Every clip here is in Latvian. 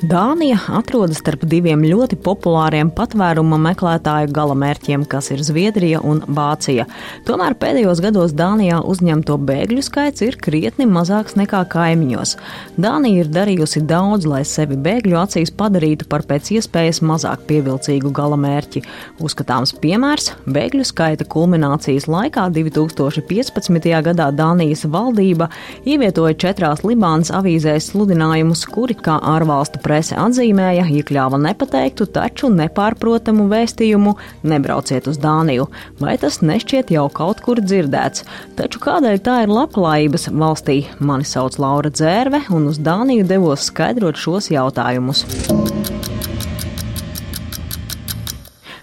Dānija atrodas starp diviem ļoti populāriem patvēruma meklētāju galamērķiem, kas ir Zviedrija un Vācija. Tomēr pēdējos gados Dānijā uzņemto bēgļu skaits ir krietni mazāks nekā kaimiņos. Dānija ir darījusi daudz, lai sevi bēgļu acīs padarītu par pēc iespējas mazāk pievilcīgu galamērķi. Uzskatāms piemērs - bēgļu skaita kulminācijas laikā 2015. gadā Dānijas valdība ievietoja četrās Libānas avīzēs sludinājumus, kuri kā ārvalstu prese atzīmēja, iekļāva nepateiktu, taču nepārprotamu vēstījumu nebrauciet uz Dāniju. Vai tas nešķiet jau kaut kur dzirdēts? Taču kādēļ tā ir labklājības valstī? Mani sauc Laura Dzērve, un uz Dāniju devos skaidrot šos jautājumus.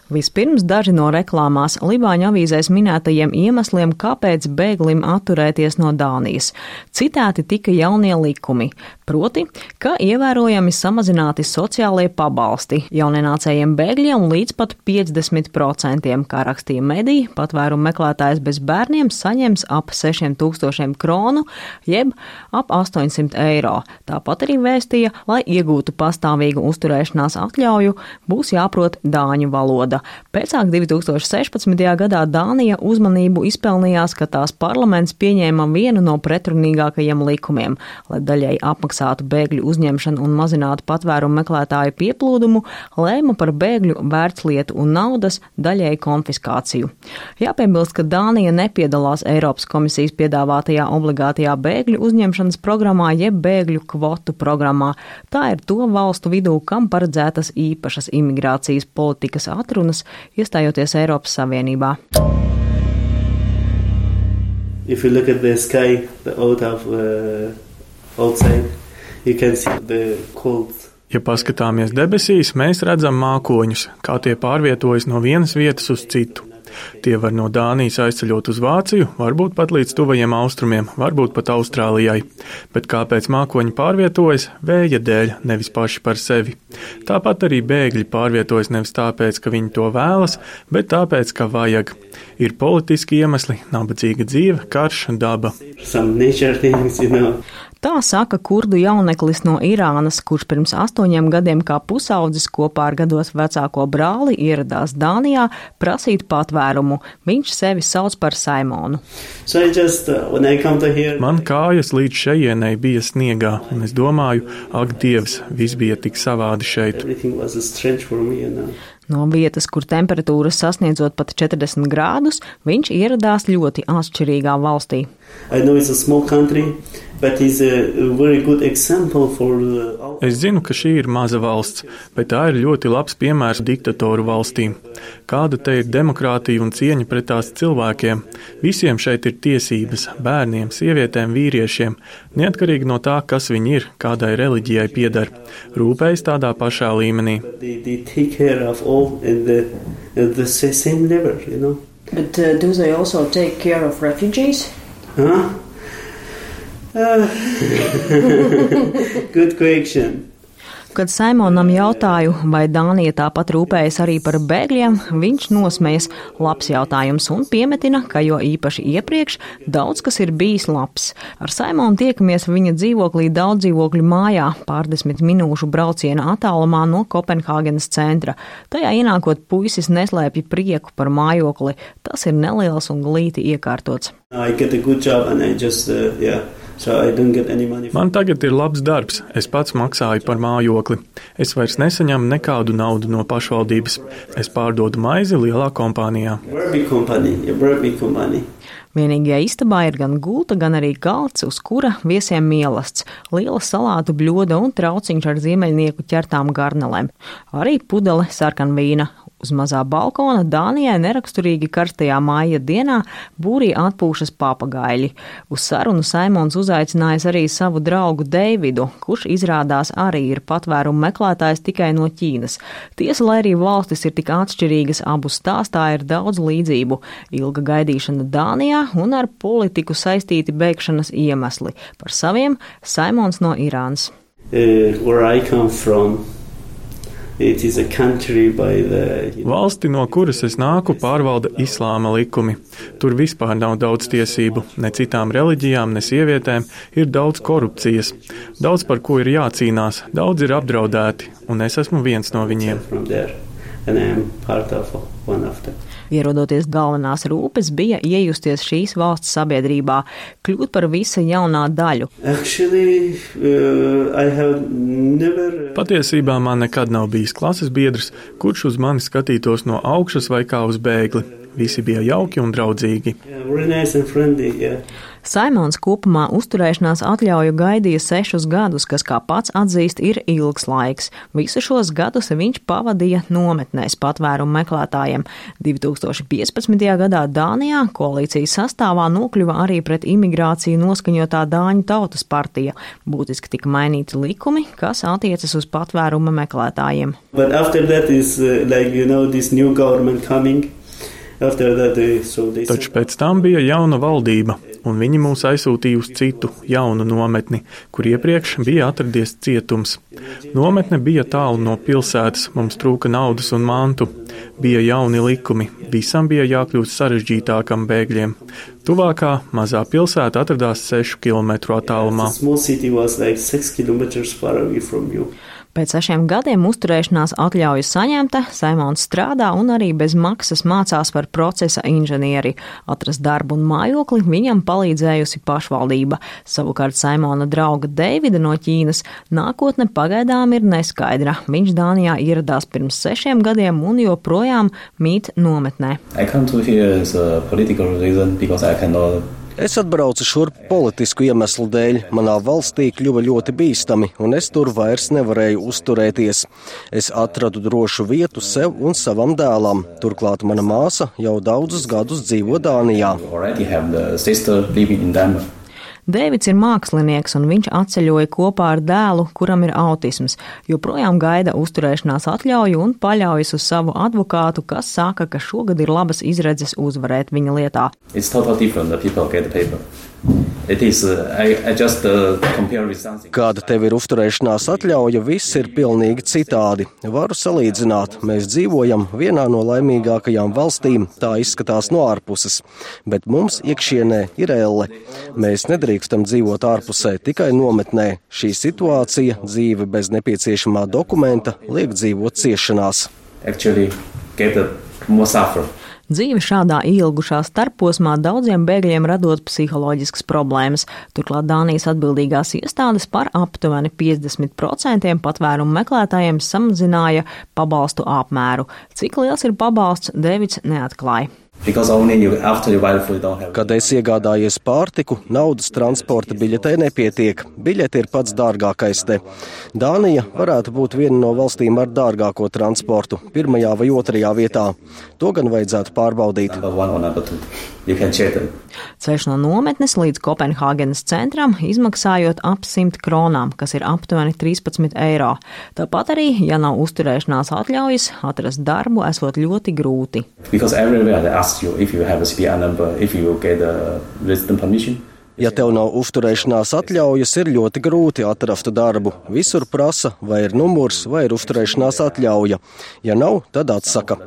Vispirms daži no reklāmās Libāņu avīzēs minētajiem iemesliem, kāpēc bēglim atturēties no Dānijas. Citēti tika jaunie likumi, proti, ka ievērojami samazināti sociālie pabalsti jaunienācējiem bēgļiem līdz pat 50%, kā rakstīja mediji, patvērumu meklētājs bez bērniem saņems ap 6000 kronu, jeb ap 800 eiro. Tāpat arī vēstīja, lai iegūtu pastāvīgu uzturēšanās atļauju, būs jāprot dāņu valoda. Pēcāk 2016. gadā Dānija uzmanību izpelnījās, ka tās parlaments pieņēma vienu no pretrunīgākajiem likumiem, lai daļai apmaksātu bēgļu uzņemšanu un mazinātu patvērumu meklētāju pieplūdumu, lēma par bēgļu vērtslietu un naudas daļai konfiskāciju. Jāpiebilst, ka Dānija nepiedalās Eiropas komisijas piedāvātajā obligātajā bēgļu uzņemšanas programmā jeb bēgļu kvotu programmā. Tā ir to valstu vidū, kam paredzētas īpašas imigrācijas politikas atrunas iestājoties Eiropas Savienībā. If you look at the sky, the of uh, outside, you can see the cold Ja paskatāmies debesīs, mēs redzam mākoņus, kā tie pārvietojas no vienas vietas uz citu. Tie var no Dānijas aizceļot uz Vāciju, varbūt pat līdz tuvajiem austrumiem, varbūt pat Austrālijai. Bet kāpēc mākoņi pārvietojas? Vēja dēļ, nevis paši par sevi. Tāpat arī bēgļi pārvietojas nevis tāpēc, ka viņi to vēlas, bet tāpēc, ka vajag. Ir politiski iemesli, nabadzīga dzīve, karš, daba. Things, you know. Tā saka kurdu jauneklis no Irānas, kurš pirms astoņiem gadiem kā pusaudzis kopā ar gados vecāko brāli ieradās Dānijā prasīt patvērumu. Viņš sevi sauc par Saimonu. So just, uh, here... Man kājas līdz šejienei bija sniegā, un es domāju, ak, Dievs, viss bija tik savādi šeit. Know? No vietas, kur temperatūras sasniedzot pat 40 grādus, viņš ieradās ļoti atšķirīgā valstī. Country, for... Es zinu, ka šī ir maza valsts, bet tā ir ļoti labs piemērs diktatoru valstīm. Kāda te ir demokrātija un cieņa pret tās cilvēkiem? Visiem šeit ir tiesības - bērniem, sievietēm, vīriešiem, neatkarīgi no tā, kas viņi ir, kādai reliģijai pieder. Rūpējas tādā pašā līmenī. But uh, do they also take care of refugees? Huh? Good question. Kad Simonam jautāju, vai Dānija tāpat rūpējas arī par bēgļiem, viņš nosmējas labs jautājums un piemetina, ka jo īpaši iepriekš daudz kas ir bijis labs. Ar Simonu tiekamies viņa dzīvoklī daudz dzīvokļu mājā, pārdesmit minūšu brauciena attālumā no Kopenhāgenes centra. Tajā ienākot puisis neslēpja prieku par mājokli. Tas ir neliels un glīti iekārtots. Just, uh, yeah. So Man tagad ir labs darbs, es pats maksāju par mājokli. Es vairs nesaņemu nekādu naudu no pašvaldības. Es pārdodu maizi lielā kompānijā. Vienīgajā istabā ir gan gulta, gan arī galds, uz kura viesiem mielasts, liela salātu bļoda un trauciņš ar ziemeļnieku ķertām garnelēm, arī pudele sarkanvīna Uz mazā balkona Dānijai neraksturīgi karstajā māja dienā būrī atpūšas papagaļi. Uz sarunu Saimons uzaicinājis arī savu draugu Deividu, kurš izrādās arī ir patvērumu meklētājs tikai no Ķīnas. Tiesa, lai arī valstis ir tik atšķirīgas, abu stāstā ir daudz līdzību - ilga gaidīšana Dānijā un ar politiku saistīti bēgšanas iemesli. Par saviem Saimons no Irānas. Uh, It is a country by the. Valsti, no kuras es nāku, pārvalda islāma likumi. Tur vispār nav daudz tiesību, ne citām reliģijām, ne sievietēm, ir daudz korupcijas. Daudz par ko ir jācīnās, daudz ir apdraudēti, un es esmu viens no viņiem. Ierodoties galvenās rūpes bija iejusties šīs valsts sabiedrībā, kļūt par visa jaunā daļu. Actually, uh, I have never. Patiesībā man nekad nav bijis klases biedrs, kurš uz mani skatītos no augšas vai kā uz bēgli. Visi bija jauki un draudzīgi. Yeah, very nice and friendly. Yeah. Saimons kopumā uzturēšanās atļauju gaidīja sešus gadus, kas, kā pats atzīst, ir ilgs laiks. Visu šos gadus viņš pavadīja nometnēs patvērumu meklētājiem. 2015. gadā Dānijā koalīcijas sastāvā nokļuva arī pret imigrāciju noskaņotā Dāņu tautas partija. Būtiski tika mainīti likumi, kas attiecas uz patvēruma meklētājiem. But after that is uh, like you know this new government coming. After that, they, so they. Taču pēc tam bija jauna valdība, un viņi mūs aizsūtīja uz citu, jaunu nometni, kur iepriekš bija atradies cietums. Nometne bija tālu no pilsētas, mums trūka naudas un mantu. Bija jauni likumi, visam bija jākļūst sarežģītākam bēgļiem. Tuvākā mazā pilsēta atradās 6 km attālumā. The Pēc sešiem gadiem uzturēšanās atļauja saņemta, Saimons strādā un arī bez maksas mācās par procesa inženieri. Atrast darbu un mājokli viņam palīdzējusi pašvaldība. Savukārt Saimona drauga Deivida no Ķīnas nākotne pagaidām ir neskaidra. Viņš Dānijā ieradās pirms sešiem gadiem un joprojām mīt nometnē. I come to here as a political reason because I cannot Es atbraucu šurp politisku iemeslu dēļ. Manā valstī kļuva ļoti bīstami, un es tur vairs nevarēju uzturēties. Es atradu drošu vietu sev un savam dēlam. Turklāt mana māsa jau daudzus gadus dzīvo Dānijā. Dēvids ir mākslinieks, un viņš atceļoja kopā ar dēlu, kuram ir autisms. Joprojām gaida uzturēšanās atļauju un paļaujas uz savu advokātu, kas saka, ka šogad ir labas izredzes uzvarēt viņa lietā. Totally Uh, uh. Kāda tev ir uzturēšanās atļauja, viss ir pilnīgi citādi. Varu salīdzināt, mēs dzīvojam vienā no laimīgākajām valstīm, tā izskatās no ārpuses, bet mums iekšienē ir elle. Mēs nedrīkstam dzīvot ārpusē, tikai nometnē. Šī situācija, dzīve bez nepieciešamā dokumenta, liek dzīvot ciešanās. Actually, get the more suffer. Dzīve šādā ilgušā starposmā daudziem bēgļiem radot psiholoģiskas problēmas. Turklāt Dānijas atbildīgās iestādes par aptuveni 50% patvērumu meklētājiem samazināja pabalstu apmēru. Cik liels ir pabalsts, Devits neatklāja. Because only you, after you buy the food, you don't have. Kad es iegādājies pārtiku, naudas transporta biļetei nepietiek. Biļete ir pats dārgākais te. Dānija varētu būt viena no valstīm ar dārgāko transportu, pirmajā vai otrajā vietā. To gan vajadzētu pārbaudīt. Ceļš no nometnes līdz Kopenhāgenes centram izmaksājot ap 100 kronām, kas ir aptuveni 13 eiro. Tāpat arī, ja nav uzturēšanās atļaujas, atrast darbu esot ļoti grūti. Because everywhere they ask you if you have a CPR number, if you get uh, a resident permission. Ja tev nav uzturēšanās atļaujas, ir ļoti grūti atrast darbu. Visur prasa, vai ir numurs, vai ir uzturēšanās atļauja. Ja nav, tad atsaka.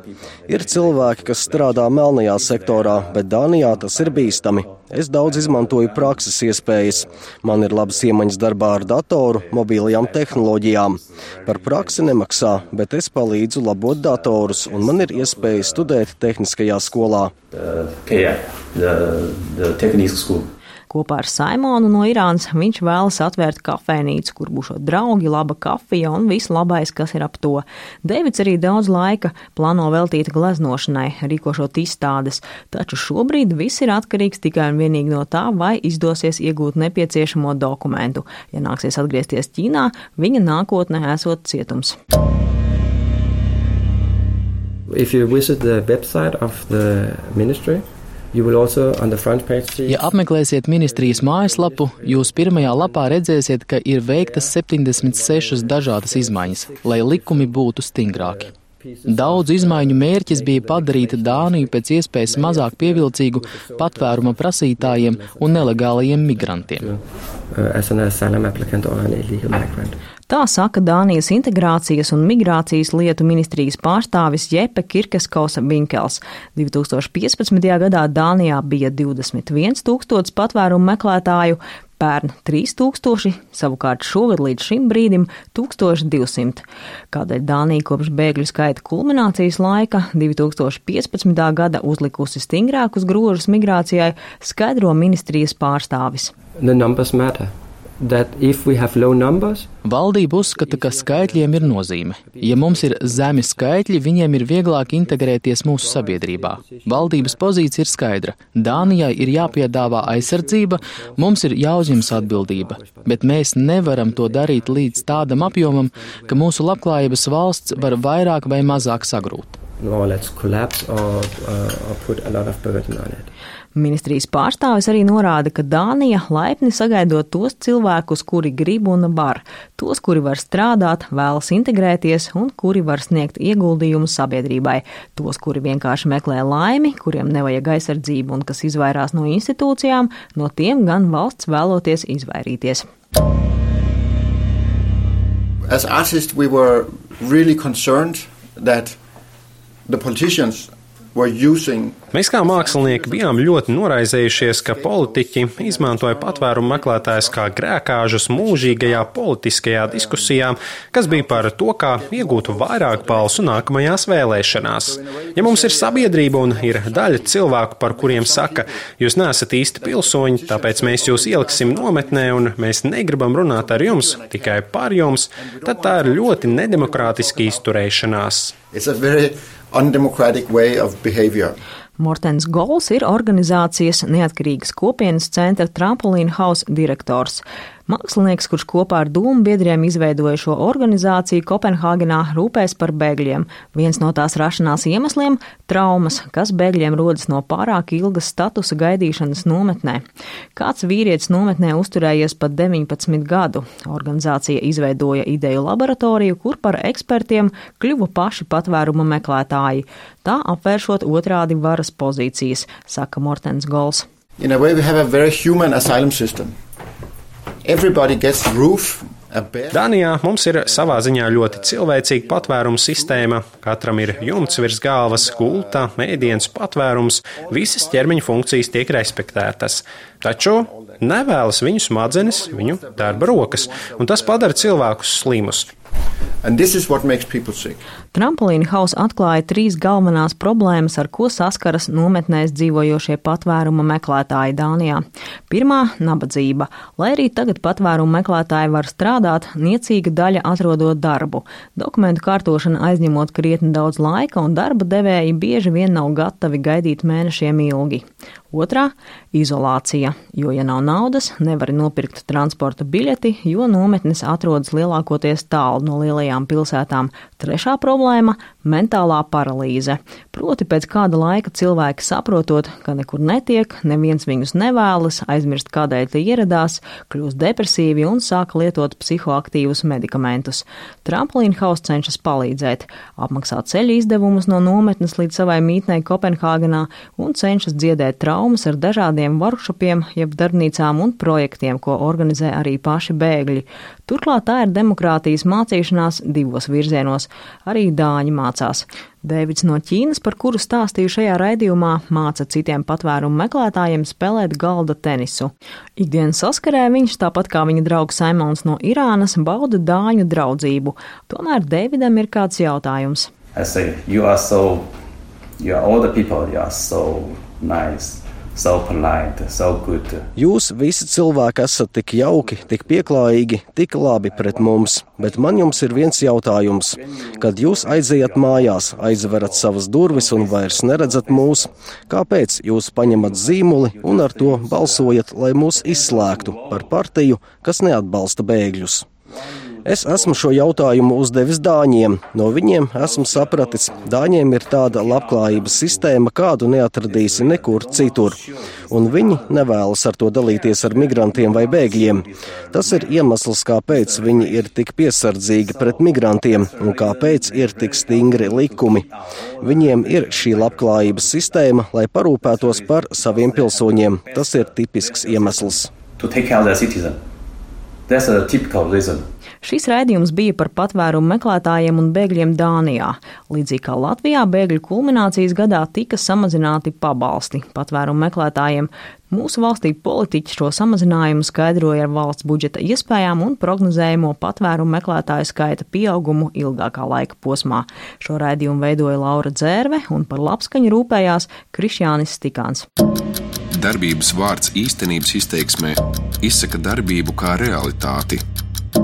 Ir cilvēki, kas strādā melnajā sektorā, bet Dānijā tas ir bīstami. Es daudz izmantoju prakses iespējas. Man ir labas iemaņas darbā ar datoru, mobilajām tehnoloģijām. Par praksi nemaksā, bet es palīdzu labot datorus, un man ir iespēja studēt tehniskajā skolā. The KI, the, the school. Kopā ar Saimonu no Irānas viņš vēlas atvērt kafejnīcu, kur būs draugi, laba kafija un viss labais, kas ir ap to. Deivids arī daudz laika plāno veltīt gleznošanai, rīkošot izstādes, taču šobrīd viss ir atkarīgs tikai un vienīgi no tā, vai izdosies iegūt nepieciešamo dokumentu. Ja nāksies atgriezties Ķīnā, viņa nākotnē esot cietums. If you visit the website of the ministry, you will also on the front page see Ja apmeklēsiet ministrijas mājaslapu, jūs pirmajā lapā redzēsiet, ka ir veiktas 76 dažādas izmaiņas, lai likumi būtu stingrāki. Daudzu izmaiņu mērķis bija padarīt Dāniju pēc iespējas mazāk pievilcīgu patvēruma prasītājiem un nelegālajiem migrantiem. Tā saka Dānijas integrācijas un migrācijas lietu ministrijas pārstāvis Jepe Kirkeskausa Binkels. 2015. gadā Dānijā bija 21 tūkstots patvērumu meklētāju, pērn 3000, savukārt šogad līdz šim brīdim 1200. Kādēļ Dānija kopš bēgļu skaita kulminācijas laika 2015. gada uzlikusi stingrākus grožus migrācijai, skaidro ministrijas pārstāvis. The numbers matter. Numbers, Valdība uzskata, ka skaitļiem ir nozīme. Ja mums ir zemi skaitļi, viņiem ir vieglāk integrēties mūsu sabiedrībā. Valdības pozīcija ir skaidra. Dānijai ir jāpiedāvā aizsardzība, mums ir jāuzņemas atbildība, bet mēs nevaram to darīt līdz tādam apjomam, ka mūsu labklājības valsts var vairāk vai mazāk sagrūt. Or let's collapse or, uh, or put a lot of burden on it. Ministrijas pārstāvis arī norāda, ka Dānija laipni sagaidot tos cilvēkus, kuri grib un var, tos, kuri var strādāt, vēlas integrēties un kuri var sniegt ieguldījumu sabiedrībai, tos, kuri vienkārši meklē laimi, kuriem nevajag aizsardzību un kas izvairās no institūcijām, no tiem gan valsts vēloties izvairīties. As artists, we were really concerned that the politicians Mēs kā mākslinieki bijām ļoti noraizējušies, ka politiķi izmantoja patvērumu meklētājus kā grēkāžus mūžīgajā politiskajā diskusijā, kas bija par to, kā iegūt vairāk balsu nākamajās vēlēšanās. Ja mums ir sabiedrība un ir daļa cilvēku, par kuriem saka, jūs neesat īsti pilsoņi, tāpēc mēs jūs ieliksim nometnē un mēs negribam runāt ar jums, tikai par jums, tad tā ir ļoti nedemokrātiska izturēšanās undemocratic way of behavior. Mortens Gols ir organizācijas neatkarīgas kopienas centra Trampolina House direktors. Mākslinieks, kurš kopā ar dūmu biedriem izveidoja šo organizāciju Kopenhāgenā, rūpēs par bēgļiem. Viens no tās rašanās iemesliem - traumas, kas bēgļiem rodas no pārāk ilgas statusa gaidīšanas nometnē. Kāds vīrietis nometnē uzturējies pat 19 gadu. Organizācija izveidoja ideju laboratoriju, kur par ekspertiem kļuva paši patvēruma meklētāji, tā apvēršot otrādi varas pozīcijas, saka Mortens Gols. In a way, we have a very human asylum system. Dānijā mums ir savā ziņā ļoti cilvēcīga patvērums sistēma. Katram ir jumts virs galvas, gulta, ēdiens, patvērums, visas ķermeņa funkcijas tiek respektētas. Taču nevēlas viņu smadzenes, viņu darba rokas, un tas padara cilvēkus slimus. Tramplīna hausa atklāja trīs galvenās problēmas, ar ko saskaras nometnēs dzīvojošie patvēruma meklētāji Dānijā. Pirmā - nabadzība. Lai arī tagad patvērumu meklētāji var strādāt, niecīga daļa atrodot darbu. Dokumentu kārtošana aizņemot krietni daudz laika, un darba devēji bieži vien nav gatavi gaidīt mēnešiem ilgi. Otrā - izolācija, jo, ja nav naudas, nevar nopirkt transporta biļeti, jo nometnes atrodas lielākoties tālu no lielajām pilsētām. Trešā problēma - mentālā paralīze. Proti pēc kāda laika cilvēki saprotot, ka nekur netiek, neviens viņus nevēlas, aizmirst, kādēļ tie ieradās, kļūst depresīvi un sāk lietot psihoaktīvus medikamentus. Tramplīna House cenšas palīdzēt, apmaksāt ceļu izdevumus no nometnes līdz savai mītnei Kopenhāgenā un cenšas dziedēt traumas ar dažādiem workshopiem, jeb darbnīcām un projektiem, ko organizē arī paši bēgļi. Turklāt tā ir demokrātijas mācīšanās divos virzienos. Arī dāņi mācās. Dēvids no Ķīnas, par kuru stāstīju šajā raidījumā, māca citiem patvērumu meklētājiem spēlēt galda tenisu. Ikdienas saskarē viņš, tāpat kā viņa draugs Saimons no Irānas, bauda dāņu draudzību. Tomēr Dēvidam ir kāds jautājums. I say, you are so, you are all the people, you are so nice. So polite, so Jūs visi cilvēki esat tik jauki, tik pieklājīgi, tik labi pret mums, bet man jums ir viens jautājums. Kad jūs aiziet mājās, aizverat savas durvis un vairs neredzat mūs, kāpēc jūs paņemat zīmuli un ar to balsojat, lai mūs izslēgtu par partiju, kas neatbalsta bēgļus? Es esmu šo jautājumu uzdevis Dāņiem. No viņiem esmu sapratis, Dāņiem ir tāda labklājības sistēma, kādu neatradīsi nekur citur. Un viņi nevēlas ar to dalīties ar migrantiem vai bēgļiem. Tas ir iemesls, kāpēc viņi ir tik piesardzīgi pret migrantiem un kāpēc ir tik stingri likumi. Viņiem ir šī labklājības sistēma, lai parūpētos par saviem pilsoņiem. Tas ir tipisks iemesls. To take care of the citizen. That's a typical reason. Šis raidījums bija par patvērumu meklētājiem un bēgļiem Dānijā. Līdzīgi kā Latvijā, bēgļu kulminācijas gadā tika samazināti pabalsti patvērumu meklētājiem. Mūsu valstī politiķi šo samazinājumu skaidroja ar valsts budžeta iespējām un prognozējamo patvērumu meklētāju skaita pieaugumu ilgākā laika posmā. Šo raidījumu veidoja Laura Dzērve un par labskaņu rūpējās Krišjānis Stikāns. Darbības vārds īstenības izteiksmē izsaka darbību kā realitāti